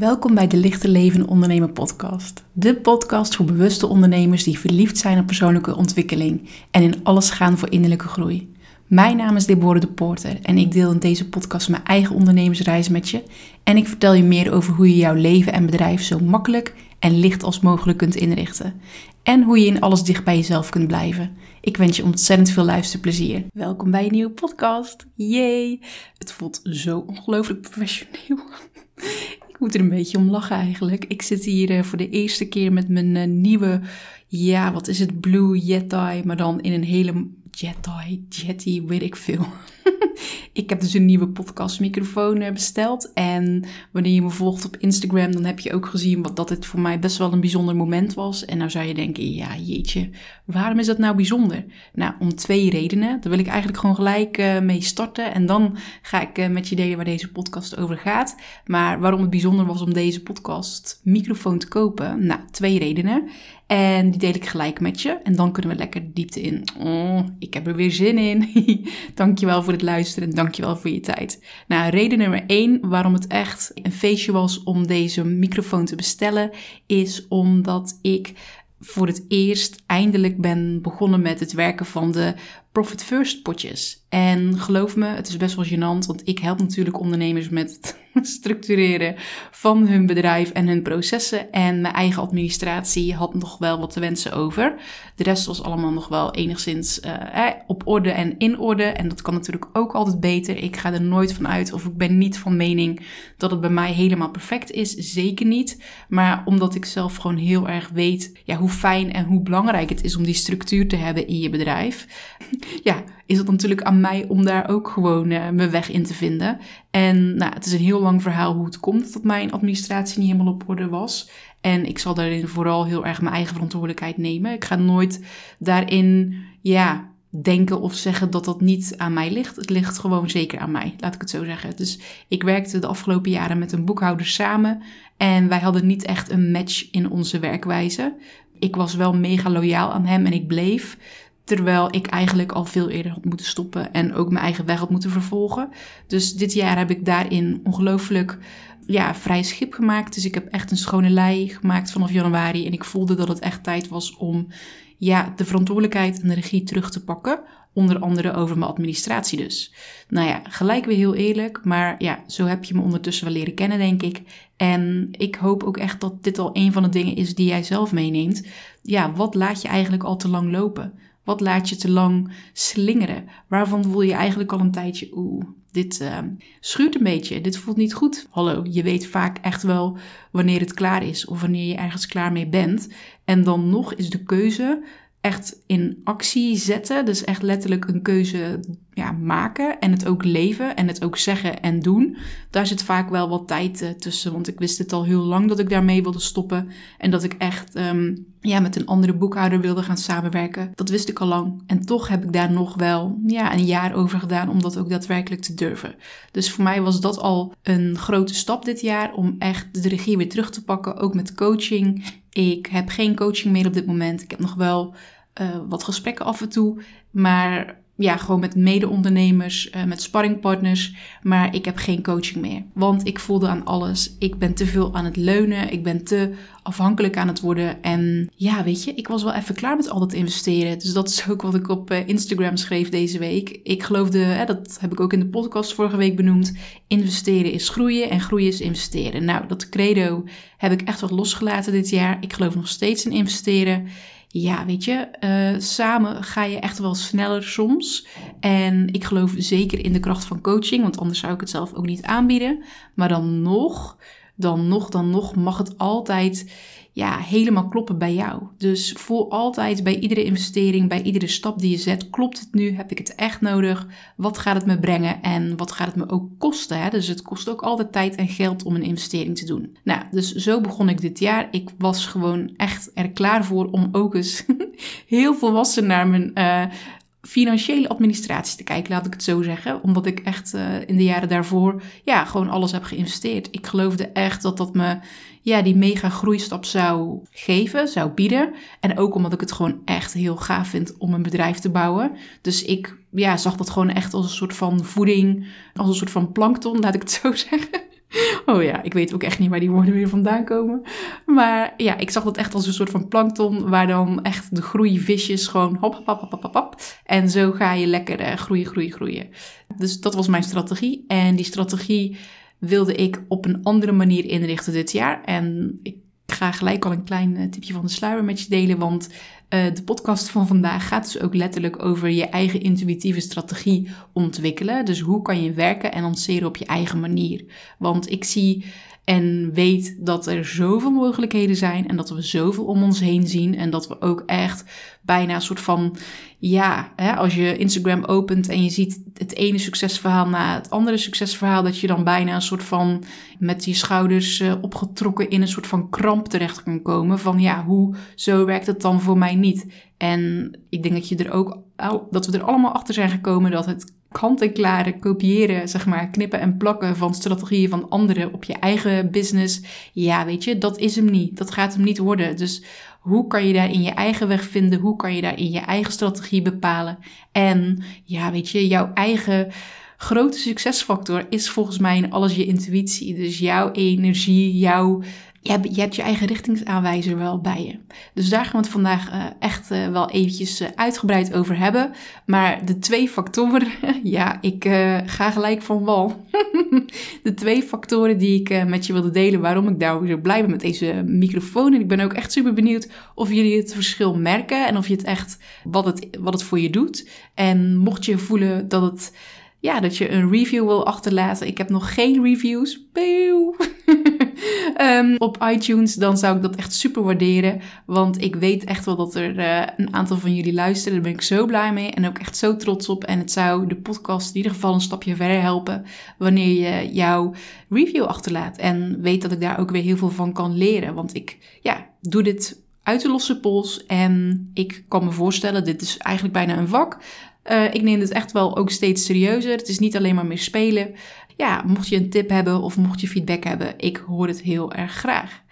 Welkom bij de Lichte Leven Ondernemen podcast. De podcast voor bewuste ondernemers die verliefd zijn op persoonlijke ontwikkeling en in alles gaan voor innerlijke groei. Mijn naam is Deborah de Porter en ik deel in deze podcast mijn eigen ondernemersreis met je. En ik vertel je meer over hoe je jouw leven en bedrijf zo makkelijk en licht als mogelijk kunt inrichten. En hoe je in alles dicht bij jezelf kunt blijven. Ik wens je ontzettend veel luisterplezier. Welkom bij een nieuwe podcast. Yay! Het voelt zo ongelooflijk professioneel. Moet er een beetje om lachen eigenlijk. Ik zit hier eh, voor de eerste keer met mijn eh, nieuwe, ja, wat is het, Blue Yeti, maar dan in een hele Jedi, Jetty, weet ik veel. ik heb dus een nieuwe podcastmicrofoon eh, besteld. En wanneer je me volgt op Instagram, dan heb je ook gezien wat, dat het voor mij best wel een bijzonder moment was. En nou zou je denken, ja jeetje, waarom is dat nou bijzonder? Nou, om twee redenen. Daar wil ik eigenlijk gewoon gelijk uh, mee starten. En dan ga ik uh, met je delen waar deze podcast over gaat. Maar waarom het bijzonder was om deze podcast microfoon te kopen? Nou, twee redenen. En die deel ik gelijk met je. En dan kunnen we lekker diepte in. Oh, ik heb er weer zin in. dankjewel voor het luisteren en dankjewel voor je tijd. Nou, reden nummer één waarom het echt een feestje was om deze microfoon te bestellen, is omdat ik voor het eerst eindelijk ben begonnen met het werken van de Profit First potjes. En geloof me, het is best wel gênant, want ik help natuurlijk ondernemers met het structureren van hun bedrijf en hun processen. En mijn eigen administratie had nog wel wat te wensen over. De rest was allemaal nog wel enigszins uh, op orde en in orde. En dat kan natuurlijk ook altijd beter. Ik ga er nooit van uit of ik ben niet van mening dat het bij mij helemaal perfect is. Zeker niet. Maar omdat ik zelf gewoon heel erg weet ja, hoe fijn en hoe belangrijk het is om die structuur te hebben in je bedrijf ja, is het natuurlijk aan mij om daar ook gewoon uh, mijn weg in te vinden. En nou, het is een heel lang verhaal hoe het komt dat mijn administratie niet helemaal op orde was. En ik zal daarin vooral heel erg mijn eigen verantwoordelijkheid nemen. Ik ga nooit daarin, ja, denken of zeggen dat dat niet aan mij ligt. Het ligt gewoon zeker aan mij, laat ik het zo zeggen. Dus ik werkte de afgelopen jaren met een boekhouder samen en wij hadden niet echt een match in onze werkwijze. Ik was wel mega loyaal aan hem en ik bleef. Terwijl ik eigenlijk al veel eerder had moeten stoppen en ook mijn eigen weg had moeten vervolgen. Dus dit jaar heb ik daarin ongelooflijk ja, vrij schip gemaakt. Dus ik heb echt een schone lei gemaakt vanaf januari. En ik voelde dat het echt tijd was om ja, de verantwoordelijkheid en de regie terug te pakken. Onder andere over mijn administratie dus. Nou ja, gelijk weer heel eerlijk. Maar ja, zo heb je me ondertussen wel leren kennen, denk ik. En ik hoop ook echt dat dit al een van de dingen is die jij zelf meeneemt. Ja, wat laat je eigenlijk al te lang lopen? Wat laat je te lang slingeren? Waarvan voel je eigenlijk al een tijdje, oeh, dit uh, schuurt een beetje, dit voelt niet goed. Hallo, je weet vaak echt wel wanneer het klaar is of wanneer je ergens klaar mee bent. En dan nog is de keuze echt in actie zetten. Dus echt letterlijk een keuze ja, maken en het ook leven en het ook zeggen en doen. Daar zit vaak wel wat tijd uh, tussen, want ik wist het al heel lang dat ik daarmee wilde stoppen en dat ik echt um, ja, met een andere boekhouder wilde gaan samenwerken. Dat wist ik al lang en toch heb ik daar nog wel ja, een jaar over gedaan om dat ook daadwerkelijk te durven. Dus voor mij was dat al een grote stap dit jaar om echt de regie weer terug te pakken, ook met coaching. Ik heb geen coaching meer op dit moment. Ik heb nog wel uh, wat gesprekken af en toe, maar ja, gewoon met mede-ondernemers, uh, met sparringpartners. Maar ik heb geen coaching meer. Want ik voelde aan alles. Ik ben te veel aan het leunen. Ik ben te afhankelijk aan het worden. En ja, weet je, ik was wel even klaar met al dat investeren. Dus dat is ook wat ik op uh, Instagram schreef deze week. Ik geloofde, hè, dat heb ik ook in de podcast vorige week benoemd. Investeren is groeien en groeien is investeren. Nou, dat credo heb ik echt wat losgelaten dit jaar. Ik geloof nog steeds in investeren ja, weet je, uh, samen ga je echt wel sneller soms. En ik geloof zeker in de kracht van coaching, want anders zou ik het zelf ook niet aanbieden. Maar dan nog, dan nog, dan nog mag het altijd ja, helemaal kloppen bij jou. Dus voel altijd bij iedere investering, bij iedere stap die je zet, klopt het nu? Heb ik het echt nodig? Wat gaat het me brengen en wat gaat het me ook kosten? Hè? Dus het kost ook altijd tijd en geld om een investering te doen. Nou, dus zo begon ik dit jaar. Ik was gewoon echt er klaar voor om ook eens heel volwassen naar mijn uh, financiële administratie te kijken, laat ik het zo zeggen. Omdat ik echt uh, in de jaren daarvoor ja, gewoon alles heb geïnvesteerd. Ik geloofde echt dat dat me ja, die mega groeistap zou geven, zou bieden. En ook omdat ik het gewoon echt heel gaaf vind om een bedrijf te bouwen. Dus ik ja, zag dat gewoon echt als een soort van voeding, als een soort van plankton, laat ik het zo zeggen. Oh ja, ik weet ook echt niet waar die woorden weer vandaan komen. Maar ja, ik zag dat echt als een soort van plankton, waar dan echt de groeivisjes gewoon hop, hop, hop, hop, hop. En zo ga je lekker uh, groeien, groeien, groeien. Dus dat was mijn strategie. En die strategie wilde ik op een andere manier inrichten dit jaar. En ik ga gelijk al een klein uh, tipje van de sluier met je delen, want uh, de podcast van vandaag gaat dus ook letterlijk over je eigen intuïtieve strategie ontwikkelen. Dus hoe kan je werken en lanceren op je eigen manier? Want ik zie en weet dat er zoveel mogelijkheden zijn en dat we zoveel om ons heen zien. En dat we ook echt bijna een soort van, ja, hè, als je Instagram opent en je ziet het ene succesverhaal na het andere succesverhaal, dat je dan bijna een soort van met je schouders uh, opgetrokken in een soort van kramp terecht kan komen. Van ja, hoe, zo werkt het dan voor mij niet. En ik denk dat je er ook, dat we er allemaal achter zijn gekomen dat het kant-en-klare kopiëren, zeg maar, knippen en plakken van strategieën van anderen op je eigen business. Ja, weet je, dat is hem niet. Dat gaat hem niet worden. Dus hoe kan je daar in je eigen weg vinden? Hoe kan je daar in je eigen strategie bepalen? En ja, weet je, jouw eigen grote succesfactor is volgens mij in alles je intuïtie. Dus jouw energie, jouw je hebt, je hebt je eigen richtingsaanwijzer wel bij je. Dus daar gaan we het vandaag uh, echt uh, wel eventjes uh, uitgebreid over hebben. Maar de twee factoren, ja, ik ga gelijk van wal. de twee factoren die ik met je wilde delen, waarom ik daar zo blij ben met deze microfoon. En ik ben ook echt super benieuwd of jullie het verschil merken en of je het echt, wat het, wat het voor je doet. En mocht je voelen dat het ja, dat je een review wil achterlaten. Ik heb nog geen reviews. um, op iTunes, dan zou ik dat echt super waarderen. Want ik weet echt wel dat er uh, een aantal van jullie luisteren. Daar ben ik zo blij mee en ook echt zo trots op. En het zou de podcast in ieder geval een stapje verder helpen wanneer je jouw review achterlaat. En weet dat ik daar ook weer heel veel van kan leren. Want ik ja, doe dit uit de losse pols. En ik kan me voorstellen, dit is eigenlijk bijna een vak. Uh, ik neem het echt wel ook steeds serieuzer. Het is niet alleen maar meer spelen. Ja, mocht je een tip hebben of mocht je feedback hebben, ik hoor het heel erg graag.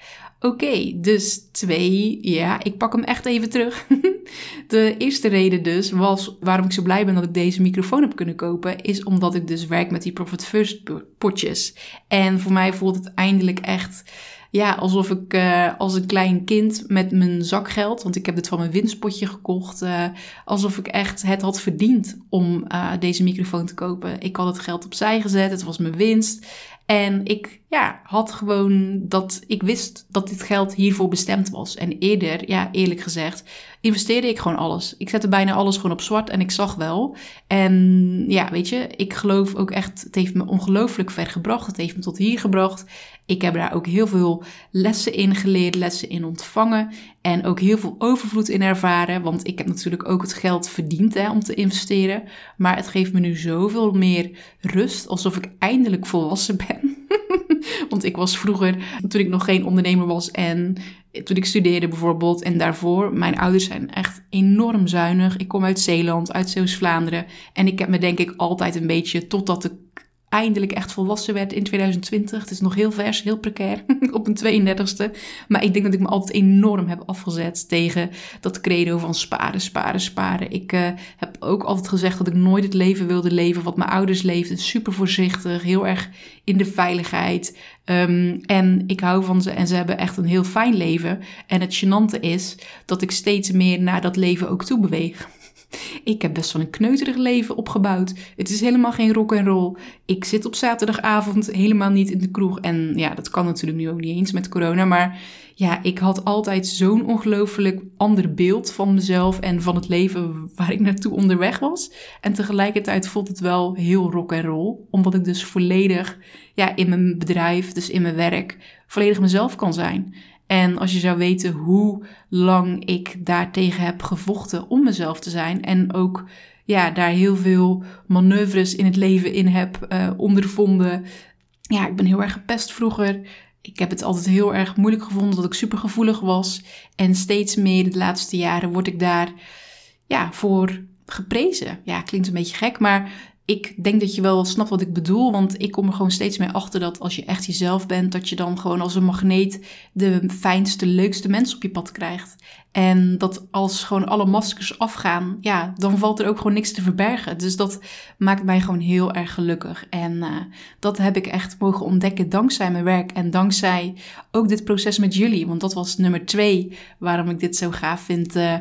Oké, dus twee. Ja, ik pak hem echt even terug. De eerste reden dus was waarom ik zo blij ben dat ik deze microfoon heb kunnen kopen, is omdat ik dus werk met die Profit First potjes. En voor mij voelt het eindelijk echt ja, alsof ik uh, als een klein kind met mijn zakgeld, want ik heb dit van mijn winstpotje gekocht, uh, alsof ik echt het had verdiend om uh, deze microfoon te kopen. Ik had het geld opzij gezet, het was mijn winst. En ik ja, had gewoon dat ik wist dat dit geld hiervoor bestemd was. En eerder, ja, eerlijk gezegd, investeerde ik gewoon alles. Ik zette bijna alles gewoon op zwart en ik zag wel. En ja, weet je, ik geloof ook echt, het heeft me ongelooflijk ver gebracht. Het heeft me tot hier gebracht. Ik heb daar ook heel veel lessen in geleerd, lessen in ontvangen en ook heel veel overvloed in ervaren. Want ik heb natuurlijk ook het geld verdiend hè, om te investeren. Maar het geeft me nu zoveel meer rust, alsof ik eindelijk volwassen ben. Want ik was vroeger, toen ik nog geen ondernemer was en toen ik studeerde bijvoorbeeld en daarvoor, mijn ouders zijn echt enorm zuinig. Ik kom uit Zeeland, uit Zeeuws-Vlaanderen. En ik heb me denk ik altijd een beetje, totdat ik eindelijk echt volwassen werd in 2020. Het is nog heel vers, heel precair op een 32ste. Maar ik denk dat ik me altijd enorm heb afgezet tegen dat credo van sparen, sparen, sparen. Ik uh, heb ook altijd gezegd dat ik nooit het leven wilde leven wat mijn ouders leefden. Super voorzichtig, heel erg in de veiligheid. Um, en ik hou van ze en ze hebben echt een heel fijn leven. En het gênante is dat ik steeds meer naar dat leven ook toe beweeg. Ik heb best wel een kneuterig leven opgebouwd. Het is helemaal geen rock en roll. Ik zit op zaterdagavond helemaal niet in de kroeg. En ja, dat kan natuurlijk nu ook niet eens met corona. Maar ja, ik had altijd zo'n ongelooflijk ander beeld van mezelf en van het leven waar ik naartoe onderweg was. En tegelijkertijd voelt het wel heel rock en roll, omdat ik dus volledig ja, in mijn bedrijf, dus in mijn werk, volledig mezelf kan zijn. En als je zou weten hoe lang ik daartegen heb gevochten om mezelf te zijn. En ook ja, daar heel veel manoeuvres in het leven in heb uh, ondervonden. Ja, ik ben heel erg gepest vroeger. Ik heb het altijd heel erg moeilijk gevonden dat ik super gevoelig was. En steeds meer de laatste jaren word ik daar ja, voor geprezen. Ja, klinkt een beetje gek, maar ik denk dat je wel snapt wat ik bedoel, want ik kom er gewoon steeds meer achter dat als je echt jezelf bent, dat je dan gewoon als een magneet de fijnste, leukste mensen op je pad krijgt. En dat als gewoon alle maskers afgaan, ja, dan valt er ook gewoon niks te verbergen. Dus dat maakt mij gewoon heel erg gelukkig. En uh, dat heb ik echt mogen ontdekken dankzij mijn werk en dankzij ook dit proces met jullie. Want dat was nummer twee waarom ik dit zo gaaf vind uh,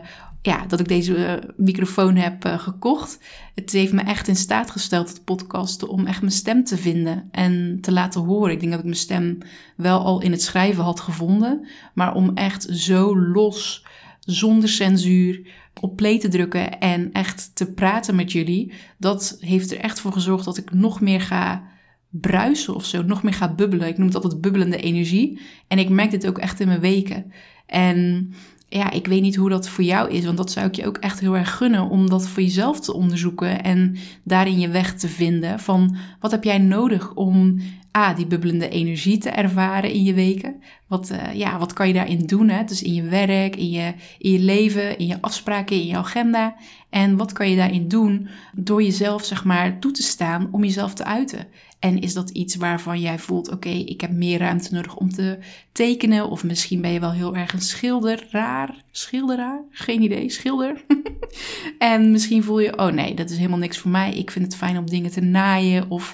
ja, dat ik deze uh, microfoon heb uh, gekocht. Het heeft me echt in staat gesteld, het podcasten, om echt mijn stem te vinden en te laten horen. Ik denk dat ik mijn stem wel al in het schrijven had gevonden, maar om echt zo los, zonder censuur, op play te drukken en echt te praten met jullie, dat heeft er echt voor gezorgd dat ik nog meer ga bruisen of zo, nog meer ga bubbelen. Ik noem het altijd bubbelende energie. En ik merk dit ook echt in mijn weken. En ja, ik weet niet hoe dat voor jou is, want dat zou ik je ook echt heel erg gunnen om dat voor jezelf te onderzoeken en daarin je weg te vinden van wat heb jij nodig om A, die bubbelende energie te ervaren in je weken. Wat, uh, ja, wat kan je daarin doen? Hè? Dus in je werk, in je, in je leven, in je afspraken, in je agenda. En wat kan je daarin doen door jezelf, zeg maar, toe te staan om jezelf te uiten? En is dat iets waarvan jij voelt, oké, ik heb meer ruimte nodig om te tekenen? Of misschien ben je wel heel erg een schilderaar? Schilderaar? Geen idee, schilder. en misschien voel je, oh nee, dat is helemaal niks voor mij. Ik vind het fijn om dingen te naaien of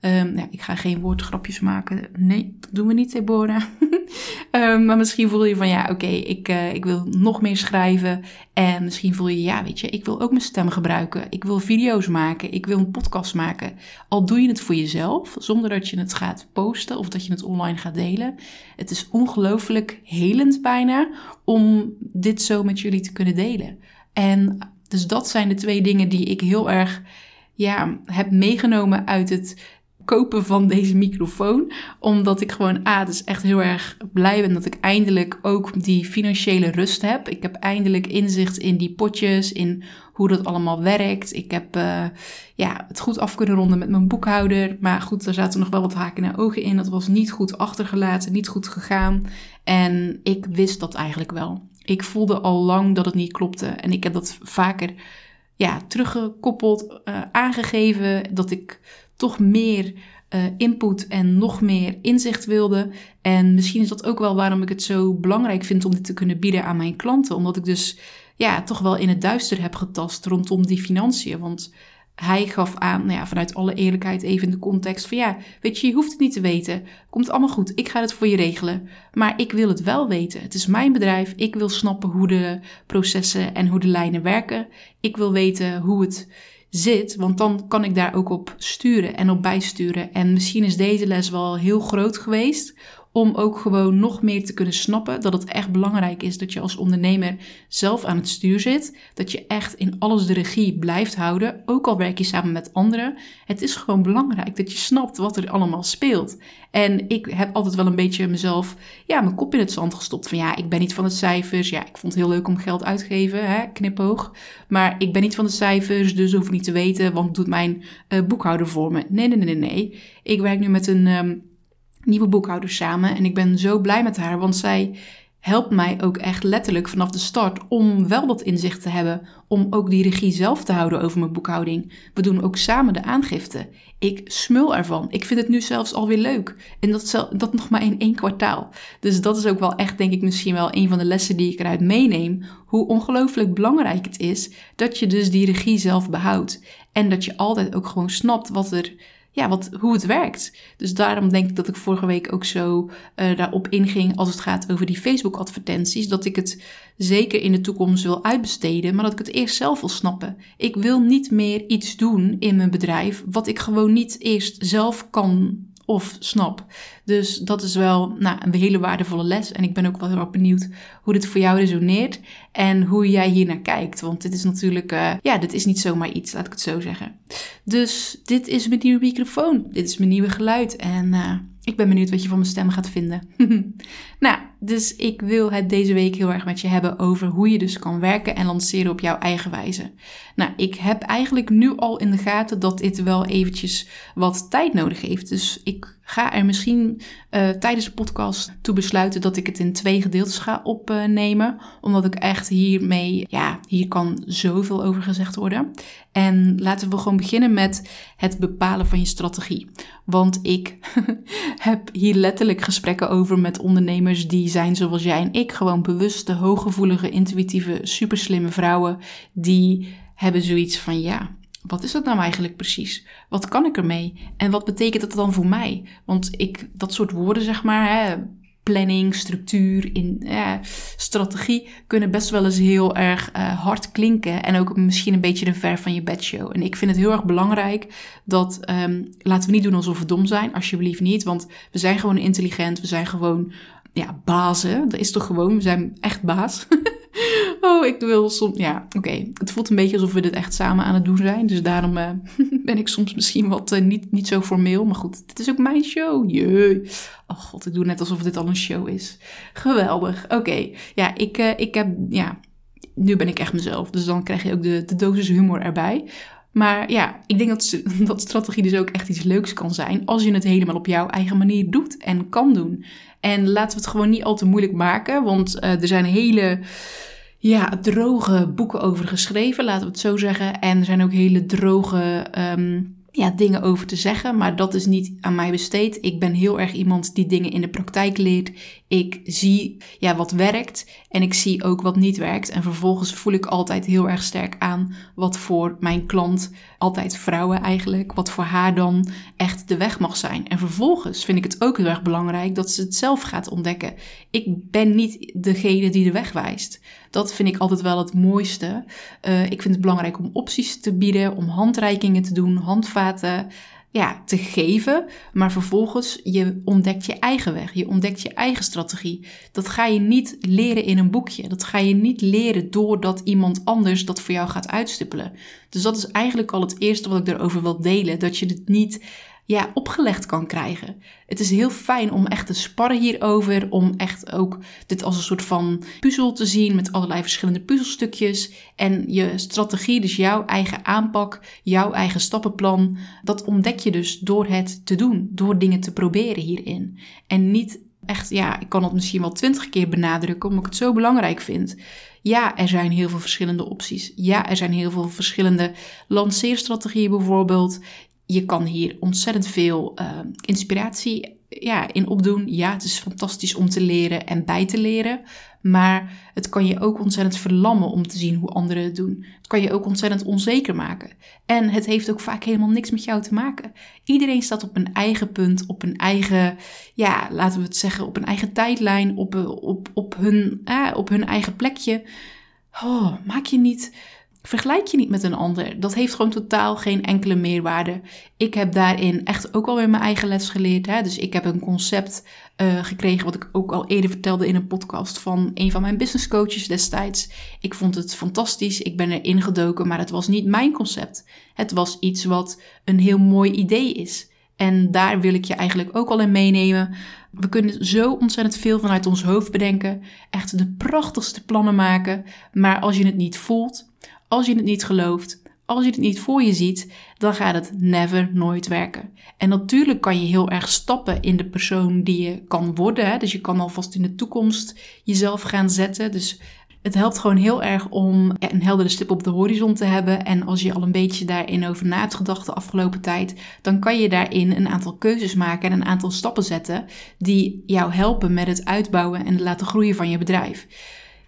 Um, ja, ik ga geen woordgrapjes maken. Nee, dat doen we niet, Deborah. um, maar misschien voel je van ja, oké, ik, uh, ik wil nog meer schrijven. En misschien voel je, ja, weet je, ik wil ook mijn stem gebruiken. Ik wil video's maken. Ik wil een podcast maken. Al doe je het voor jezelf, zonder dat je het gaat posten of dat je het online gaat delen. Het is ongelooflijk helend bijna om dit zo met jullie te kunnen delen. En dus dat zijn de twee dingen die ik heel erg ja, heb meegenomen uit het kopen van deze microfoon. Omdat ik gewoon, A, dus echt heel erg blij ben dat ik eindelijk ook die financiële rust heb. Ik heb eindelijk inzicht in die potjes, in hoe dat allemaal werkt. Ik heb uh, ja, het goed af kunnen ronden met mijn boekhouder. Maar goed, er zaten nog wel wat haken en ogen in. Dat was niet goed achtergelaten, niet goed gegaan. En ik wist dat eigenlijk wel. Ik voelde al lang dat het niet klopte. En ik heb dat vaker ja, teruggekoppeld, uh, aangegeven. Dat ik toch meer uh, input en nog meer inzicht wilde. En misschien is dat ook wel waarom ik het zo belangrijk vind om dit te kunnen bieden aan mijn klanten. Omdat ik dus ja, toch wel in het duister heb getast rondom die financiën. Want hij gaf aan, nou ja, vanuit alle eerlijkheid even in de context van ja, weet je, je hoeft het niet te weten. Komt allemaal goed, ik ga het voor je regelen. Maar ik wil het wel weten. Het is mijn bedrijf, ik wil snappen hoe de processen en hoe de lijnen werken. Ik wil weten hoe het zit, want dan kan ik daar ook op sturen en op bijsturen. En misschien is deze les wel heel groot geweest om ook gewoon nog meer te kunnen snappen dat het echt belangrijk is dat je als ondernemer zelf aan het stuur zit. Dat je echt in alles de regie blijft houden, ook al werk je samen met anderen. Het is gewoon belangrijk dat je snapt wat er allemaal speelt. En ik heb altijd wel een beetje mezelf, ja, mijn kop in het zand gestopt. Van ja, ik ben niet van de cijfers. Ja, ik vond het heel leuk om geld uit te geven, hè. Maar ik ben niet van de cijfers, dus hoef ik niet te weten, want doet mijn uh, boekhouder voor me. Nee, nee, nee, nee. Ik werk nu met een. Um, nieuwe boekhouder samen. En ik ben zo blij met haar, want zij helpt mij ook echt letterlijk vanaf de start om wel dat inzicht te hebben. Om ook die regie zelf te houden over mijn boekhouding. We doen ook samen de aangifte. Ik smul ervan. Ik vind het nu zelfs alweer leuk. En dat, dat nog maar in één kwartaal. Dus dat is ook wel echt, denk ik, misschien wel een van de lessen die ik eruit meeneem. Hoe ongelooflijk belangrijk het is dat je dus die regie zelf behoudt. En dat je altijd ook gewoon snapt wat er ja, wat, hoe het werkt. Dus daarom denk ik dat ik vorige week ook zo uh, daarop inging als het gaat over die Facebook-advertenties. Dat ik het zeker in de toekomst wil uitbesteden, maar dat ik het eerst zelf wil snappen. Ik wil niet meer iets doen in mijn bedrijf wat ik gewoon niet eerst zelf kan of snap. Dus dat is wel nou, een hele waardevolle les. En ik ben ook wel heel erg benieuwd hoe dit voor jou resoneert en hoe jij hier naar kijkt. Want dit is natuurlijk, uh, ja, dit is niet zomaar iets, laat ik het zo zeggen. Dus dit is mijn nieuwe microfoon. Dit is mijn nieuwe geluid. En uh, ik ben benieuwd wat je van mijn stem gaat vinden. nou, dus ik wil het deze week heel erg met je hebben over hoe je dus kan werken en lanceren op jouw eigen wijze. Nou, ik heb eigenlijk nu al in de gaten dat dit wel eventjes wat tijd nodig heeft. Dus ik ga er misschien uh, tijdens de podcast toe besluiten dat ik het in twee gedeeltes ga opnemen. omdat ik echt hiermee, ja, hier kan zoveel over gezegd worden. En laten we gewoon beginnen met het bepalen van je strategie. Want ik heb hier letterlijk gesprekken over met ondernemers die zijn zoals jij en ik. Gewoon bewuste, hooggevoelige, intuïtieve, superslimme vrouwen. Die hebben zoiets van ja wat is dat nou eigenlijk precies? Wat kan ik ermee? En wat betekent dat dan voor mij? Want ik, dat soort woorden, zeg maar, hè, planning, structuur, in, strategie, kunnen best wel eens heel erg uh, hard klinken. En ook misschien een beetje een ver van je bedshow. En ik vind het heel erg belangrijk dat, um, laten we niet doen alsof we dom zijn, alsjeblieft niet. Want we zijn gewoon intelligent, we zijn gewoon ja, bazen. Dat is toch gewoon, we zijn echt baas. oh, ik wil soms, ja, oké. Het voelt een beetje alsof we dit echt samen aan het doen zijn. Dus daarom uh, ben ik soms misschien wat uh, niet, niet zo formeel. Maar goed, dit is ook mijn show. Jee. Oh god, ik doe net alsof dit al een show is. Geweldig. Oké, ja, ik, uh, ik heb, ja, nu ben ik echt mezelf. Dus dan krijg je ook de, de dosis humor erbij. Maar ja, ik denk dat, dat strategie dus ook echt iets leuks kan zijn als je het helemaal op jouw eigen manier doet en kan doen. En laten we het gewoon niet al te moeilijk maken, want uh, er zijn hele ja, droge boeken over geschreven, laten we het zo zeggen. En er zijn ook hele droge um, ja, dingen over te zeggen, maar dat is niet aan mij besteed. Ik ben heel erg iemand die dingen in de praktijk leert. Ik zie ja, wat werkt en ik zie ook wat niet werkt. En vervolgens voel ik altijd heel erg sterk aan wat voor mijn klant, altijd vrouwen eigenlijk, wat voor haar dan echt de weg mag zijn. En vervolgens vind ik het ook heel erg belangrijk dat ze het zelf gaat ontdekken. Ik ben niet degene die de weg wijst. Dat vind ik altijd wel het mooiste. Uh, ik vind het belangrijk om opties te bieden, om handreikingen te doen, handvaten ja, te geven, maar vervolgens je ontdekt je eigen weg, je ontdekt je eigen strategie. Dat ga je niet leren in een boekje. Dat ga je niet leren doordat iemand anders dat voor jou gaat uitstippelen. Dus dat is eigenlijk al het eerste wat ik erover wil delen, dat je het niet ja, opgelegd kan krijgen. Het is heel fijn om echt te sparren hierover, om echt ook dit als een soort van puzzel te zien met allerlei verschillende puzzelstukjes. En je strategie, dus jouw eigen aanpak, jouw eigen stappenplan, dat ontdek je dus door het te doen, door dingen te proberen hierin. En niet echt, ja, ik kan het misschien wel twintig keer benadrukken, omdat ik het zo belangrijk vind. Ja, er zijn heel veel verschillende opties. Ja, er zijn heel veel verschillende lanceerstrategieën bijvoorbeeld je kan hier ontzettend veel uh, inspiratie ja, in opdoen. Ja, het is fantastisch om te leren en bij te leren. Maar het kan je ook ontzettend verlammen om te zien hoe anderen het doen. Het kan je ook ontzettend onzeker maken. En het heeft ook vaak helemaal niks met jou te maken. Iedereen staat op een eigen punt, op een eigen, ja, laten we het zeggen, op een eigen tijdlijn, op, op, op, hun, eh, op hun eigen plekje. Oh, maak je niet Vergelijk je niet met een ander. Dat heeft gewoon totaal geen enkele meerwaarde. Ik heb daarin echt ook alweer mijn eigen les geleerd. Hè? Dus ik heb een concept uh, gekregen, wat ik ook al eerder vertelde in een podcast van een van mijn business coaches destijds. Ik vond het fantastisch. Ik ben erin gedoken, maar het was niet mijn concept. Het was iets wat een heel mooi idee is. En daar wil ik je eigenlijk ook al in meenemen. We kunnen zo ontzettend veel vanuit ons hoofd bedenken. Echt de prachtigste plannen maken. Maar als je het niet voelt, als je het niet gelooft, als je het niet voor je ziet, dan gaat het never nooit werken. En natuurlijk kan je heel erg stappen in de persoon die je kan worden. Hè? Dus je kan alvast in de toekomst jezelf gaan zetten. Dus het helpt gewoon heel erg om een heldere stip op de horizon te hebben. En als je al een beetje daarin over na hebt gedacht de afgelopen tijd, dan kan je daarin een aantal keuzes maken en een aantal stappen zetten die jou helpen met het uitbouwen en het laten groeien van je bedrijf.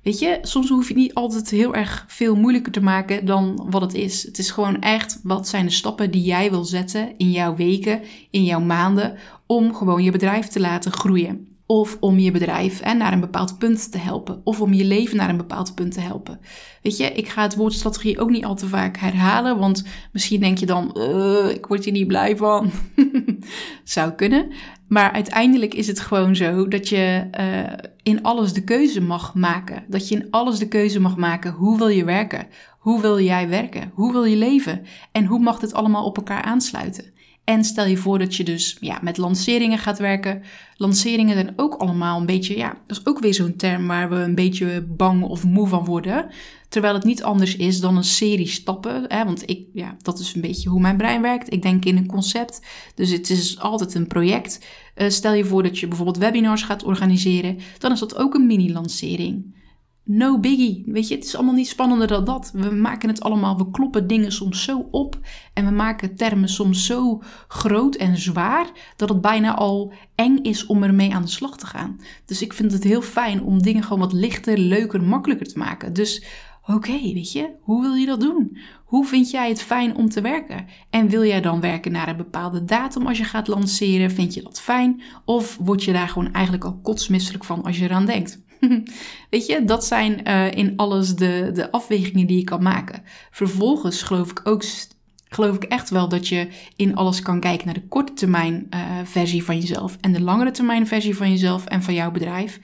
Weet je, soms hoef je niet altijd heel erg veel moeilijker te maken dan wat het is. Het is gewoon echt, wat zijn de stappen die jij wil zetten in jouw weken, in jouw maanden, om gewoon je bedrijf te laten groeien. Of om je bedrijf hè, naar een bepaald punt te helpen. Of om je leven naar een bepaald punt te helpen. Weet je, ik ga het woord strategie ook niet al te vaak herhalen. Want misschien denk je dan, uh, ik word hier niet blij van. Zou kunnen. Maar uiteindelijk is het gewoon zo dat je uh, in alles de keuze mag maken. Dat je in alles de keuze mag maken. Hoe wil je werken? Hoe wil jij werken? Hoe wil je leven? En hoe mag dit allemaal op elkaar aansluiten? En stel je voor dat je dus ja, met lanceringen gaat werken. Lanceringen zijn ook allemaal een beetje, ja, dat is ook weer zo'n term waar we een beetje bang of moe van worden. Terwijl het niet anders is dan een serie stappen. Hè? Want ik, ja, dat is een beetje hoe mijn brein werkt. Ik denk in een concept. Dus het is altijd een project. Uh, stel je voor dat je bijvoorbeeld webinars gaat organiseren. Dan is dat ook een mini-lancering no biggie. Weet je, het is allemaal niet spannender dan dat. We maken het allemaal, we kloppen dingen soms zo op en we maken termen soms zo groot en zwaar dat het bijna al eng is om ermee aan de slag te gaan. Dus ik vind het heel fijn om dingen gewoon wat lichter, leuker, makkelijker te maken. Dus oké, weet je, hoe wil je dat doen? Hoe vind jij het fijn om te werken? En wil jij dan werken naar een bepaalde datum als je gaat lanceren? Vind je dat fijn? Of word je daar gewoon eigenlijk al kotsmisselijk van als je eraan denkt? Weet je, dat zijn uh, in alles de, de afwegingen die je kan maken. Vervolgens geloof ik ook geloof ik echt wel dat je in alles kan kijken naar de korte termijn uh, versie van jezelf en de langere termijn versie van jezelf en van jouw bedrijf.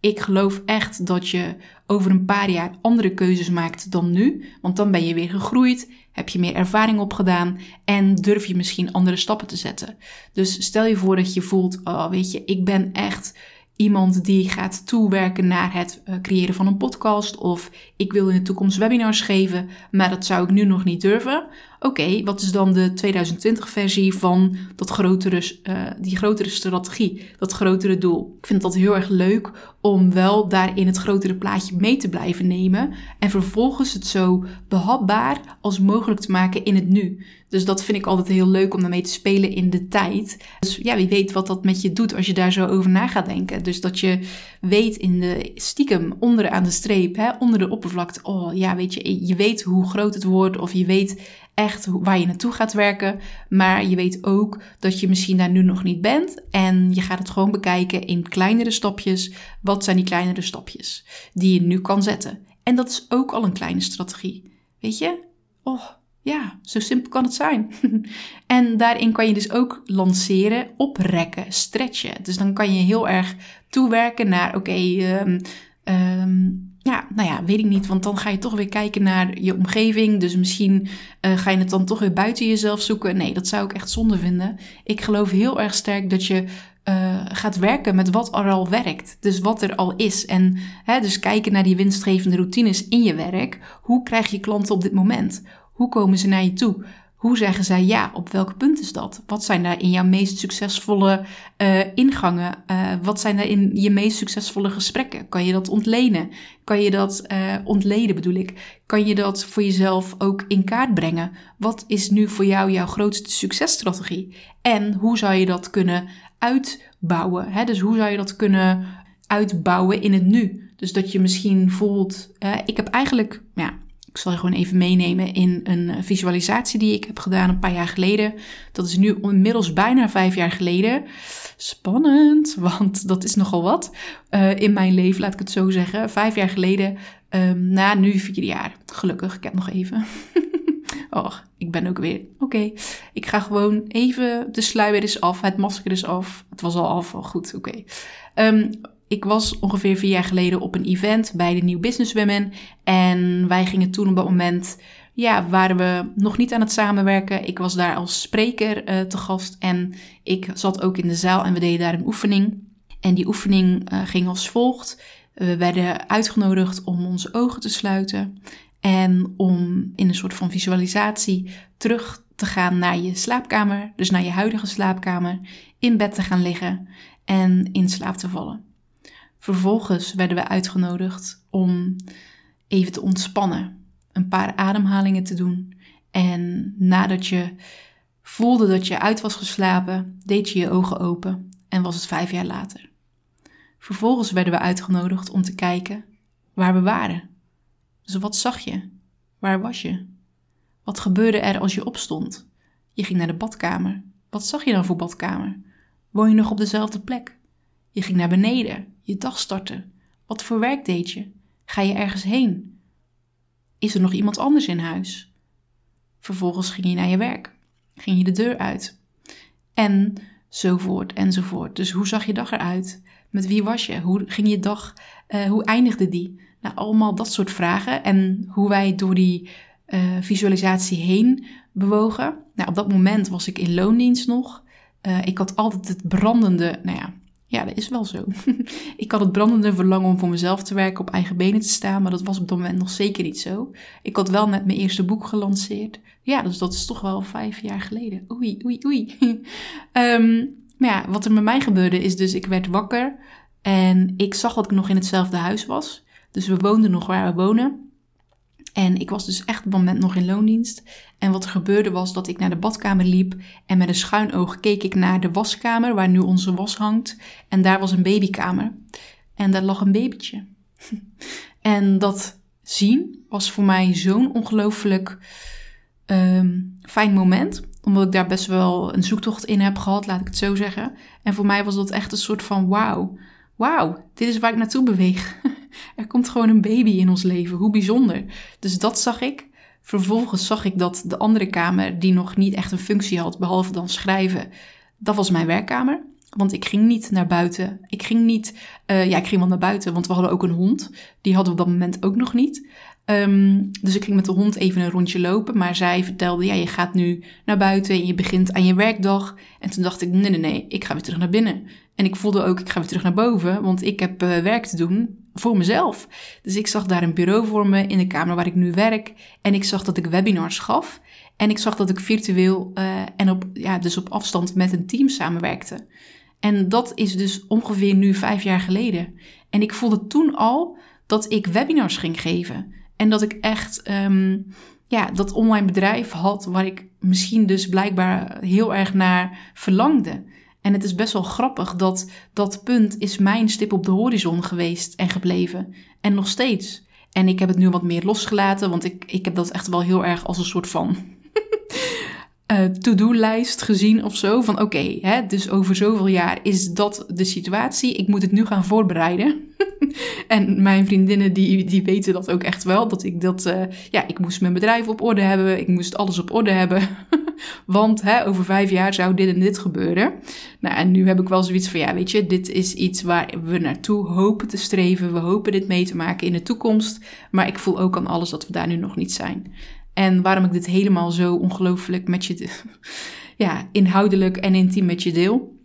Ik geloof echt dat je over een paar jaar andere keuzes maakt dan nu, want dan ben je weer gegroeid, heb je meer ervaring opgedaan en durf je misschien andere stappen te zetten. Dus stel je voor dat je voelt, oh weet je, ik ben echt iemand die gaat toewerken naar het uh, creëren van een podcast of ik wil in de toekomst webinars geven, maar dat zou ik nu nog niet durven. Oké, wat is dan de 2020 versie van dat grotere, uh, die grotere strategie, dat grotere doel? Ik vind dat heel erg leuk om wel daarin het grotere plaatje mee te blijven nemen en vervolgens het zo behapbaar als mogelijk te maken in het nu. Dus dat vind ik altijd heel leuk om daarmee te spelen in de tijd. Dus ja, wie weet wat dat met je doet als je daar zo over na gaat denken. Dus dat je weet in de stiekem onder aan de streep, hè, onder de oppervlakte, oh ja, weet je, je weet hoe groot het wordt of je weet echt waar je naartoe gaat werken. Maar je weet ook dat je misschien daar nu nog niet bent. En je gaat het gewoon bekijken in kleinere stapjes. Wat zijn die kleinere stapjes die je nu kan zetten? En dat is ook al een kleine strategie. Weet je? Oh, ja, zo simpel kan het zijn. en daarin kan je dus ook lanceren, oprekken, stretchen. Dus dan kan je heel erg toewerken naar, oké, ehm, ehm, ja, nou ja, weet ik niet. Want dan ga je toch weer kijken naar je omgeving. Dus misschien uh, ga je het dan toch weer buiten jezelf zoeken. Nee, dat zou ik echt zonde vinden. Ik geloof heel erg sterk dat je uh, gaat werken met wat er al werkt. Dus wat er al is. En hè, dus kijken naar die winstgevende routines in je werk. Hoe krijg je klanten op dit moment? Hoe komen ze naar je toe? Hoe zeggen zij ja? Op welk punt is dat? Wat zijn daar in jouw meest succesvolle uh, ingangen? Uh, wat zijn daar in je meest succesvolle gesprekken? Kan je dat ontlenen? Kan je dat uh, ontleden bedoel ik? Kan je dat voor jezelf ook in kaart brengen? Wat is nu voor jou jouw grootste successtrategie? En hoe zou je dat kunnen uitbouwen? Hè? Dus hoe zou je dat kunnen uitbouwen in het nu? Dus dat je misschien voelt, ik heb eigenlijk, ja, ik zal je gewoon even meenemen in een eh, visualisatie die ik heb gedaan een paar jaar geleden. Dat is nu inmiddels bijna vijf jaar geleden. Spannend, want dat is nogal wat uh, in mijn leven, laat ik het zo zeggen. Vijf jaar geleden, um, na nu vier jaar. Gelukkig, ik heb nog even. oh, ik ben ook weer. Oké, ik ga gewoon even. De sluier is af, het masker is af. Het was al af, al goed, oké. Okay. Um, ik was ongeveer vier jaar geleden op een event bij de New Business Women. En wij gingen toen op dat moment, ja, waren we nog niet aan het samenwerken. Ik was daar als spreker uh, te gast en ik zat ook in de zaal en we deden daar een oefening. En die oefening uh, ging als volgt. We werden uitgenodigd om onze ogen te sluiten en om in een soort van visualisatie terug te gaan naar je slaapkamer, dus naar je huidige slaapkamer, in bed te gaan liggen en in slaap te vallen. Vervolgens werden we uitgenodigd om even te ontspannen, een paar ademhalingen te doen. En nadat je voelde dat je uit was geslapen, deed je je ogen open en was het vijf jaar later. Vervolgens werden we uitgenodigd om te kijken waar we waren. Dus wat zag je? Waar was je? Wat gebeurde er als je opstond? Je ging naar de badkamer. Wat zag je dan voor badkamer? Woon je nog op dezelfde plek? Je ging naar beneden je dag starten? Wat voor werk deed je? Ga je ergens heen? Is er nog iemand anders in huis? Vervolgens ging je naar je werk. Ging je de deur uit. En zovoort enzovoort. Dus hoe zag je dag eruit? Met wie was je? Hoe ging je dag? Uh, hoe eindigde die? Nou, allemaal dat soort vragen. En hoe wij door die uh, visualisatie heen bewogen. Nou, op dat moment was ik in loondienst nog. Uh, ik had altijd het brandende, nou ja, ja, dat is wel zo. ik had het brandende verlangen om voor mezelf te werken, op eigen benen te staan, maar dat was op dat moment nog zeker niet zo. Ik had wel net mijn eerste boek gelanceerd. Ja, dus dat is toch wel vijf jaar geleden. Oei, oei, oei. um, maar ja, wat er met mij gebeurde is dus, ik werd wakker en ik zag dat ik nog in hetzelfde huis was. Dus we woonden nog waar we wonen. En ik was dus echt op het moment nog in loondienst. En wat er gebeurde was dat ik naar de badkamer liep en met een schuin oog keek ik naar de waskamer waar nu onze was hangt. En daar was een babykamer. En daar lag een babytje. en dat zien was voor mij zo'n ongelooflijk um, fijn moment. Omdat ik daar best wel een zoektocht in heb gehad, laat ik het zo zeggen. En voor mij was dat echt een soort van wauw. Wauw, dit is waar ik naartoe beweeg. er komt gewoon een baby in ons leven. Hoe bijzonder. Dus dat zag ik. Vervolgens zag ik dat de andere kamer, die nog niet echt een functie had, behalve dan schrijven, dat was mijn werkkamer. Want ik ging niet naar buiten. Ik ging niet, uh, ja, ik ging wel naar buiten, want we hadden ook een hond. Die hadden we op dat moment ook nog niet. Um, dus ik ging met de hond even een rondje lopen. Maar zij vertelde, ja, je gaat nu naar buiten en je begint aan je werkdag. En toen dacht ik, nee, nee, nee, ik ga weer terug naar binnen. En ik voelde ook, ik ga weer terug naar boven, want ik heb uh, werk te doen voor mezelf. Dus ik zag daar een bureau voor me in de kamer waar ik nu werk. En ik zag dat ik webinars gaf. En ik zag dat ik virtueel uh, en op, ja, dus op afstand met een team samenwerkte. En dat is dus ongeveer nu vijf jaar geleden. En ik voelde toen al dat ik webinars ging geven. En dat ik echt um, ja, dat online bedrijf had waar ik misschien dus blijkbaar heel erg naar verlangde. En het is best wel grappig dat dat punt is mijn stip op de horizon geweest en gebleven. En nog steeds. En ik heb het nu wat meer losgelaten, want ik, ik heb dat echt wel heel erg als een soort van uh, to-do-lijst gezien of zo. Van oké, dus over zoveel jaar is dat de situatie. Ik moet het nu gaan voorbereiden. en mijn vriendinnen die, die weten dat ook echt wel. Dat ik dat, uh, ja, ik moest mijn bedrijf op orde hebben. Ik moest alles op orde hebben. Want hè, over vijf jaar zou dit en dit gebeuren. Nou, en nu heb ik wel zoiets van, ja, weet je, dit is iets waar we naartoe hopen te streven. We hopen dit mee te maken in de toekomst. Maar ik voel ook aan alles dat we daar nu nog niet zijn. En waarom ik dit helemaal zo ongelooflijk met je, ja, inhoudelijk en intiem met je deel,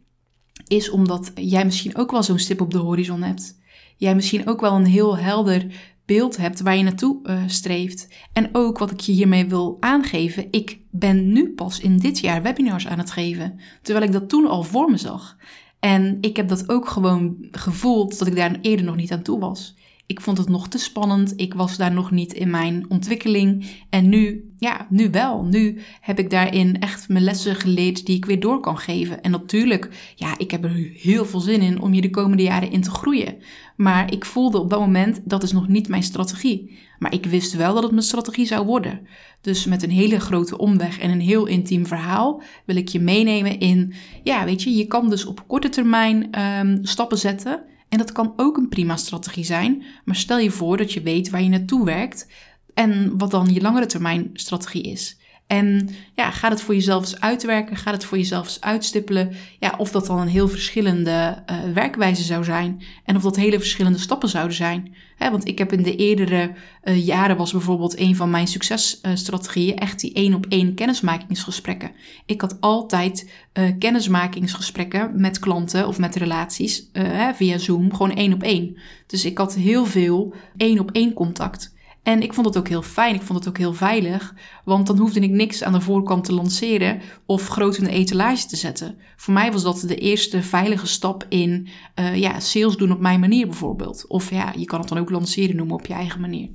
is omdat jij misschien ook wel zo'n stip op de horizon hebt. Jij misschien ook wel een heel helder beeld hebt waar je naartoe uh, streeft. En ook wat ik je hiermee wil aangeven, ik ben nu pas in dit jaar webinars aan het geven, terwijl ik dat toen al voor me zag. En ik heb dat ook gewoon gevoeld dat ik daar eerder nog niet aan toe was. Ik vond het nog te spannend. Ik was daar nog niet in mijn ontwikkeling. En nu, ja, nu wel. Nu heb ik daarin echt mijn lessen geleerd die ik weer door kan geven. En natuurlijk, ja, ik heb er heel veel zin in om hier de komende jaren in te groeien. Maar ik voelde op dat moment, dat is nog niet mijn strategie. Maar ik wist wel dat het mijn strategie zou worden. Dus met een hele grote omweg en een heel intiem verhaal wil ik je meenemen in, ja, weet je, je kan dus op korte termijn um, stappen zetten en dat kan ook een prima strategie zijn, maar stel je voor dat je weet waar je naartoe werkt en wat dan je langere termijn strategie is. En ja, ga het voor jezelf eens uitwerken, ga het voor jezelf eens uitstippelen. Ja, of dat dan een heel verschillende uh, werkwijze zou zijn en of dat hele verschillende stappen zouden zijn. Want ik heb in de eerdere uh, jaren was bijvoorbeeld een van mijn successtrategieën echt die één op één kennismakingsgesprekken. Ik had altijd uh, kennismakingsgesprekken met klanten of met relaties via Zoom, gewoon één op één. Dus ik had heel veel één op één contact. En ik vond het ook heel fijn, ik vond het ook heel veilig, want dan hoefde ik niks aan de voorkant te lanceren of groot in de etalage te zetten. Voor mij was dat de eerste veilige stap in uh, ja, sales doen op mijn manier bijvoorbeeld. Of ja, je kan het dan ook lanceren noemen op je eigen manier.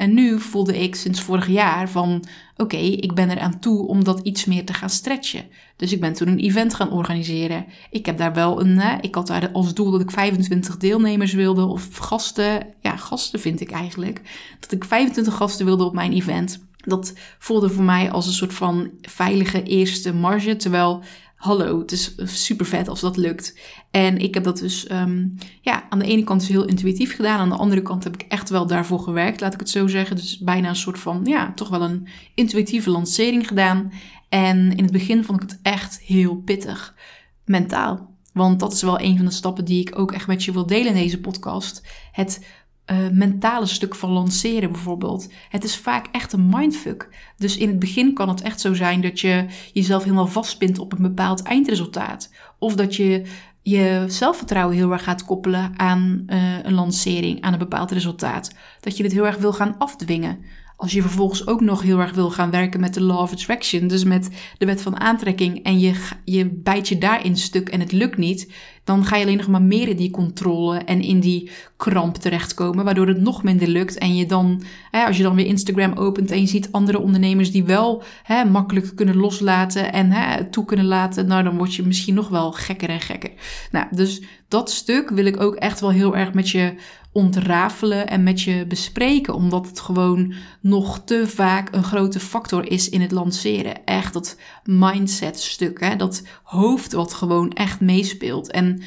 En nu voelde ik sinds vorig jaar van, oké, ik ben er aan toe om dat iets meer te gaan stretchen. Dus ik ben toen een event gaan organiseren. Ik heb daar wel een, hè, ik had daar als doel dat ik 25 deelnemers wilde of gasten. Ja, gasten vind ik eigenlijk. Dat ik 25 gasten wilde op mijn event. Dat voelde voor mij als een soort van veilige eerste marge. Terwijl hallo, het is super vet als dat lukt. En ik heb dat dus, um, ja, aan de ene kant is heel intuïtief gedaan. Aan de andere kant heb ik echt wel daarvoor gewerkt, laat ik het zo zeggen. Dus bijna een soort van, ja, toch wel een intuïtieve lancering gedaan. En in het begin vond ik het echt heel pittig, mentaal. Want dat is wel een van de stappen die ik ook echt met je wil delen in deze podcast. Het uh, mentale stuk van lanceren bijvoorbeeld. Het is vaak echt een mindfuck. Dus in het begin kan het echt zo zijn dat je jezelf helemaal vastpint op een bepaald eindresultaat. Of dat je je zelfvertrouwen heel erg gaat koppelen aan uh, een lancering, aan een bepaald resultaat. Dat je het heel erg wil gaan afdwingen. Als je vervolgens ook nog heel erg wil gaan werken met de Law of Attraction, dus met de wet van aantrekking, en je, je bijt je daarin stuk en het lukt niet, dan ga je alleen nog maar meer in die controle en in die kramp terechtkomen, waardoor het nog minder lukt. En je dan, als je dan weer Instagram opent en je ziet andere ondernemers die wel hè, makkelijk kunnen loslaten en hè, toe kunnen laten, nou dan word je misschien nog wel gekker en gekker. Nou, dus dat stuk wil ik ook echt wel heel erg met je ontrafelen en met je bespreken, omdat het gewoon nog te vaak een grote factor is in het lanceren. Echt dat mindset stuk, hè? dat hoofd wat gewoon echt meespeelt. En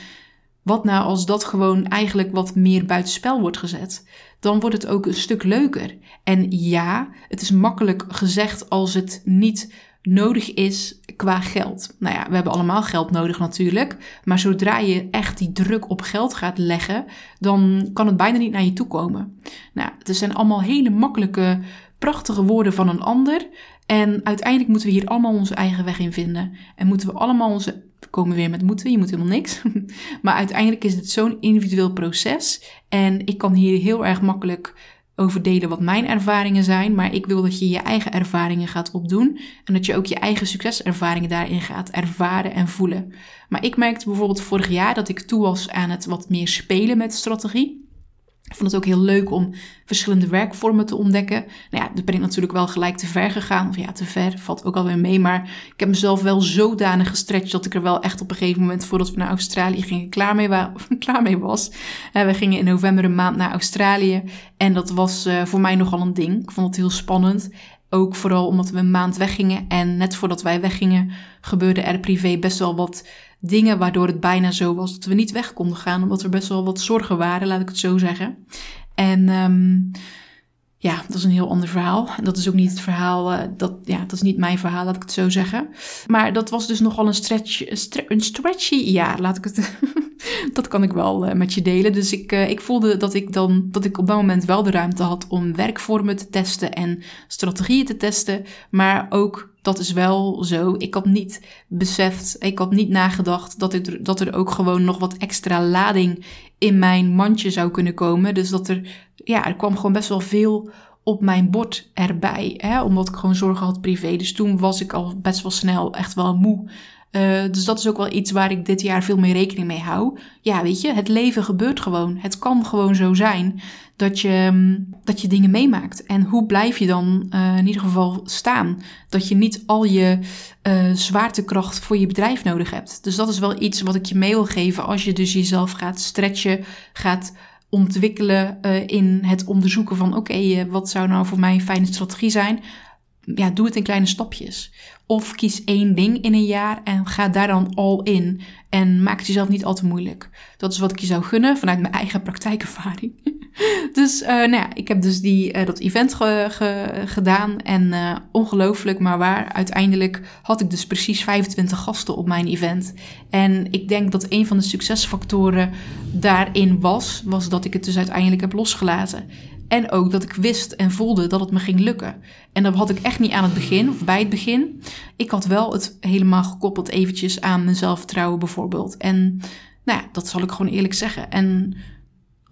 wat nou als dat gewoon eigenlijk wat meer buitenspel wordt gezet? Dan wordt het ook een stuk leuker. En ja, het is makkelijk gezegd als het niet nodig is qua geld. Nou ja, we hebben allemaal geld nodig natuurlijk. Maar zodra je echt die druk op geld gaat leggen, dan kan het bijna niet naar je toe komen. Nou, het zijn allemaal hele makkelijke, prachtige woorden van een ander. En uiteindelijk moeten we hier allemaal onze eigen weg in vinden. En moeten we allemaal onze. We komen weer met moeten, je moet helemaal niks. maar uiteindelijk is het zo'n individueel proces. En ik kan hier heel erg makkelijk over delen wat mijn ervaringen zijn, maar ik wil dat je je eigen ervaringen gaat opdoen en dat je ook je eigen succeservaringen daarin gaat ervaren en voelen. Maar ik merkte bijvoorbeeld vorig jaar dat ik toe was aan het wat meer spelen met strategie. Ik vond het ook heel leuk om verschillende werkvormen te ontdekken. Nou ja, dan ben ik natuurlijk wel gelijk te ver gegaan. Of ja, te ver, valt ook alweer mee. Maar ik heb mezelf wel zodanig gestretched dat ik er wel echt op een gegeven moment, voordat we naar Australië gingen, klaar mee, klaar mee was. Uh, we gingen in november een maand naar Australië. En dat was uh, voor mij nogal een ding. Ik vond het heel spannend. Ook vooral omdat we een maand weggingen. En net voordat wij weggingen, gebeurde er privé best wel wat dingen waardoor het bijna zo was dat we niet weg konden gaan. Omdat er best wel wat zorgen waren, laat ik het zo zeggen. En um, ja, dat is een heel ander verhaal. En dat is ook niet het verhaal, uh, dat, ja, dat is niet mijn verhaal, laat ik het zo zeggen. Maar dat was dus nogal een, stretch, een stretchy jaar, laat ik het. dat kan ik wel uh, met je delen. Dus ik, uh, ik voelde dat ik dan, dat ik op dat moment wel de ruimte had om werkvormen te testen en strategieën te testen. Maar ook dat is wel zo. Ik had niet beseft, ik had niet nagedacht dat, ik, dat er ook gewoon nog wat extra lading in mijn mandje zou kunnen komen. Dus dat er, ja, er kwam gewoon best wel veel op mijn bord erbij. Hè, omdat ik gewoon zorgen had privé. Dus toen was ik al best wel snel echt wel moe. Uh, dus dat is ook wel iets waar ik dit jaar veel meer rekening mee hou. Ja, weet je, het leven gebeurt gewoon. Het kan gewoon zo zijn dat je, mm, dat je dingen meemaakt. En hoe blijf je dan uh, in ieder geval staan? Dat je niet al je uh, zwaartekracht voor je bedrijf nodig hebt. Dus dat is wel iets wat ik je mee wil geven als je dus jezelf gaat stretchen, gaat ontwikkelen uh, in het onderzoeken van oké, wat zou nou voor mij een fijne strategie zijn? Ja, doe het in kleine stapjes. Of kies één ding in een jaar en ga daar dan all in. En maak het jezelf niet al te moeilijk. Dat is wat ik je zou gunnen vanuit mijn eigen praktijkervaring. dus uh, nou ja, ik heb dus die, uh, dat event ge, ge, gedaan. En uh, ongelooflijk, maar waar. Uiteindelijk had ik dus precies 25 gasten op mijn event. En ik denk dat een van de succesfactoren daarin was, was dat ik het dus uiteindelijk heb losgelaten. En ook dat ik wist en voelde dat het me ging lukken. En dat had ik echt niet aan het begin of bij het begin. Ik had wel het helemaal gekoppeld eventjes aan mijn zelfvertrouwen bijvoorbeeld. En nou ja, dat zal ik gewoon eerlijk zeggen. En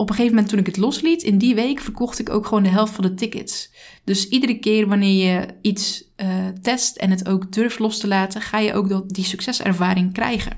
op een gegeven moment toen ik het losliet, in die week verkocht ik ook gewoon de helft van de tickets. Dus iedere keer wanneer je iets uh, test en het ook durft los te laten, ga je ook die succeservaring krijgen.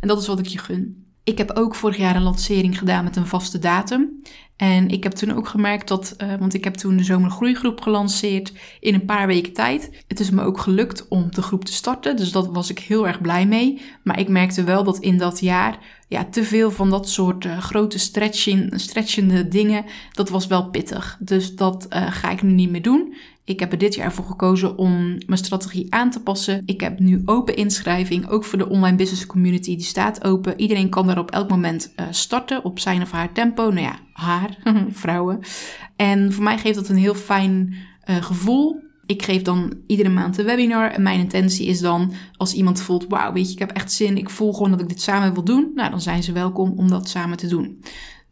En dat is wat ik je gun. Ik heb ook vorig jaar een lancering gedaan met een vaste datum. En ik heb toen ook gemerkt dat, uh, want ik heb toen de zomergroeigroep gelanceerd in een paar weken tijd. Het is me ook gelukt om de groep te starten, dus dat was ik heel erg blij mee. Maar ik merkte wel dat in dat jaar ja, te veel van dat soort uh, grote stretching, stretchende dingen, dat was wel pittig. Dus dat uh, ga ik nu niet meer doen. Ik heb er dit jaar voor gekozen om mijn strategie aan te passen. Ik heb nu open inschrijving, ook voor de online business community. Die staat open. Iedereen kan daar op elk moment uh, starten op zijn of haar tempo. Nou ja, haar, vrouwen. En voor mij geeft dat een heel fijn gevoel. Ik geef dan iedere maand een webinar. En mijn intentie is dan, als iemand voelt, wauw, weet je, ik heb echt zin. Ik voel gewoon dat ik dit samen wil doen. Nou, dan zijn ze welkom om dat samen te doen.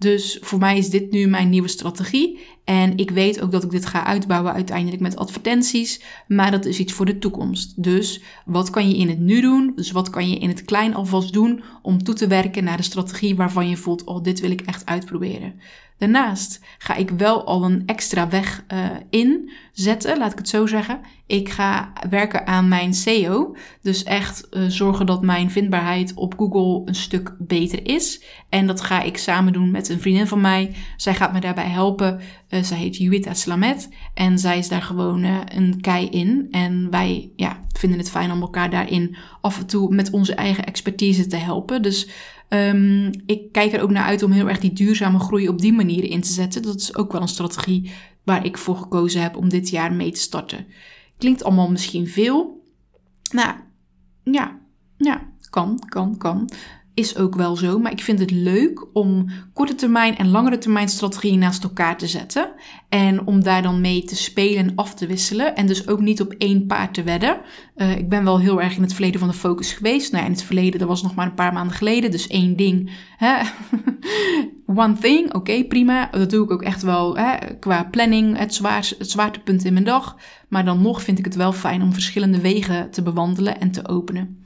Dus voor mij is dit nu mijn nieuwe strategie. En ik weet ook dat ik dit ga uitbouwen uiteindelijk met advertenties. Maar dat is iets voor de toekomst. Dus wat kan je in het nu doen? Dus wat kan je in het klein alvast doen om toe te werken naar de strategie waarvan je voelt: oh, dit wil ik echt uitproberen. Daarnaast ga ik wel al een extra weg uh, inzetten, laat ik het zo zeggen. Ik ga werken aan mijn SEO. Dus echt uh, zorgen dat mijn vindbaarheid op Google een stuk beter is. En dat ga ik samen doen met een vriendin van mij. Zij gaat me daarbij helpen. Uh, zij heet Juwita Slamet. En zij is daar gewoon een kei in. En wij ja, vinden het fijn om elkaar daarin af en toe met onze eigen expertise te helpen. Dus Um, ik kijk er ook naar uit om heel erg die duurzame groei op die manier in te zetten. Dat is ook wel een strategie waar ik voor gekozen heb om dit jaar mee te starten. Klinkt allemaal misschien veel. Nou, ja, ja, kan, kan, kan is ook wel zo. Maar ik vind het leuk om korte termijn en langere termijn strategieën naast elkaar te zetten. En om daar dan mee te spelen en af te wisselen. En dus ook niet op één paard te wedden. Uh, ik ben wel heel erg in het verleden van de focus geweest. Nou in het verleden, dat was nog maar een paar maanden geleden. Dus één ding. Hè? One thing, oké, prima. Dat doe ik ook echt wel hè? qua planning, het, zwaar, het zwaartepunt in mijn dag. Maar dan nog vind ik het wel fijn om verschillende wegen te bewandelen en te openen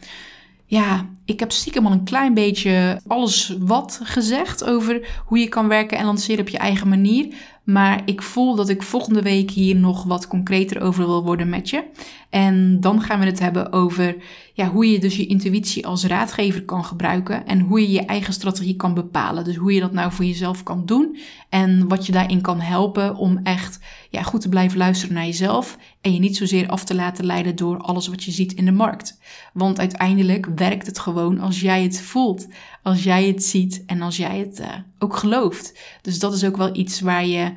ja, ik heb stiekem al een klein beetje alles wat gezegd over hoe je kan werken en lanceren op je eigen manier. Maar ik voel dat ik volgende week hier nog wat concreter over wil worden met je. En dan gaan we het hebben over ja, hoe je dus je intuïtie als raadgever kan gebruiken. En hoe je je eigen strategie kan bepalen. Dus hoe je dat nou voor jezelf kan doen. En wat je daarin kan helpen om echt ja, goed te blijven luisteren naar jezelf. En je niet zozeer af te laten leiden door alles wat je ziet in de markt. Want uiteindelijk werkt het gewoon als jij het voelt. Als jij het ziet en als jij het uh, ook gelooft. Dus dat is ook wel iets waar je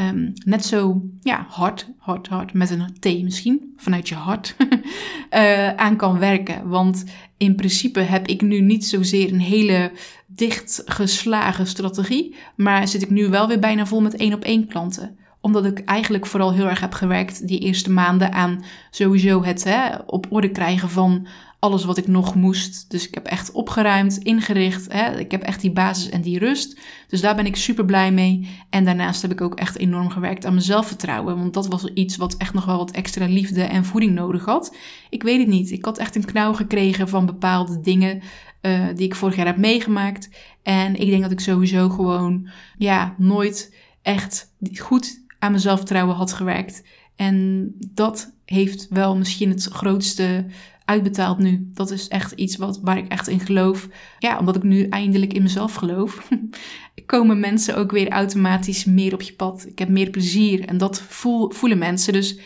um, net zo ja, hard, hard, hard, met een T misschien, vanuit je hart, uh, aan kan werken. Want in principe heb ik nu niet zozeer een hele dichtgeslagen strategie, maar zit ik nu wel weer bijna vol met één op één klanten omdat ik eigenlijk vooral heel erg heb gewerkt die eerste maanden aan sowieso het hè, op orde krijgen van alles wat ik nog moest. Dus ik heb echt opgeruimd, ingericht. Hè? Ik heb echt die basis en die rust. Dus daar ben ik super blij mee. En daarnaast heb ik ook echt enorm gewerkt aan mijn zelfvertrouwen. Want dat was iets wat echt nog wel wat extra liefde en voeding nodig had. Ik weet het niet. Ik had echt een knauw gekregen van bepaalde dingen uh, die ik vorig jaar heb meegemaakt. En ik denk dat ik sowieso gewoon, ja, nooit echt goed aan mijn zelfvertrouwen had gewerkt. En dat heeft wel misschien het grootste uitbetaald nu. Dat is echt iets wat, waar ik echt in geloof. Ja, omdat ik nu eindelijk in mezelf geloof, komen mensen ook weer automatisch meer op je pad. Ik heb meer plezier en dat voel, voelen mensen. Dus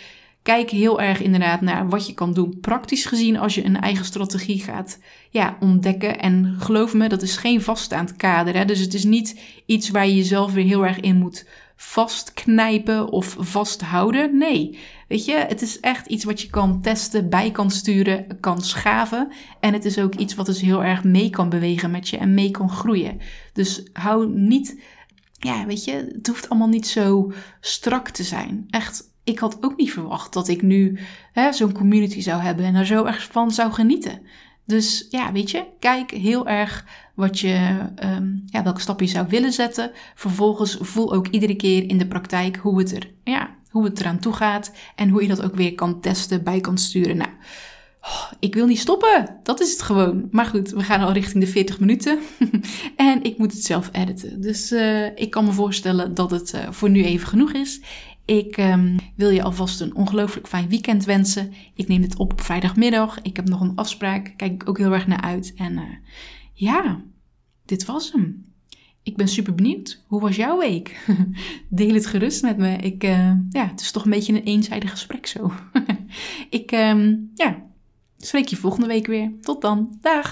kijk heel erg inderdaad naar wat je kan doen. Praktisch gezien als je een eigen strategie gaat ja, ontdekken. En geloof me, dat is geen vaststaand kader. Hè? Dus het is niet iets waar je jezelf weer heel erg in moet vastknijpen of vasthouden. Nee, weet je, het is echt iets wat je kan testen, bij kan sturen, kan schaven. En het is ook iets wat dus heel erg mee kan bewegen met je en mee kan groeien. Dus hou niet, ja, weet je, het hoeft allemaal niet zo strak te zijn. Echt ik had ook niet verwacht dat ik nu zo'n community zou hebben en er zo erg van zou genieten. Dus ja, weet je, kijk heel erg wat je, um, ja, welke stap je zou willen zetten. Vervolgens voel ook iedere keer in de praktijk hoe het, er, ja, hoe het eraan toe gaat en hoe je dat ook weer kan testen, bij kan sturen. Nou, oh, ik wil niet stoppen. Dat is het gewoon. Maar goed, we gaan al richting de 40 minuten. en ik moet het zelf editen. Dus uh, ik kan me voorstellen dat het uh, voor nu even genoeg is. Ik um, wil je alvast een ongelooflijk fijn weekend wensen. Ik neem dit op vrijdagmiddag. Ik heb nog een afspraak. Kijk ik ook heel erg naar uit. En uh, ja, dit was hem. Ik ben super benieuwd. Hoe was jouw week? Deel het gerust met me. Ik, uh, ja, het is toch een beetje een eenzijdig gesprek zo. ik, um, ja, spreek je volgende week weer. Tot dan. Dag.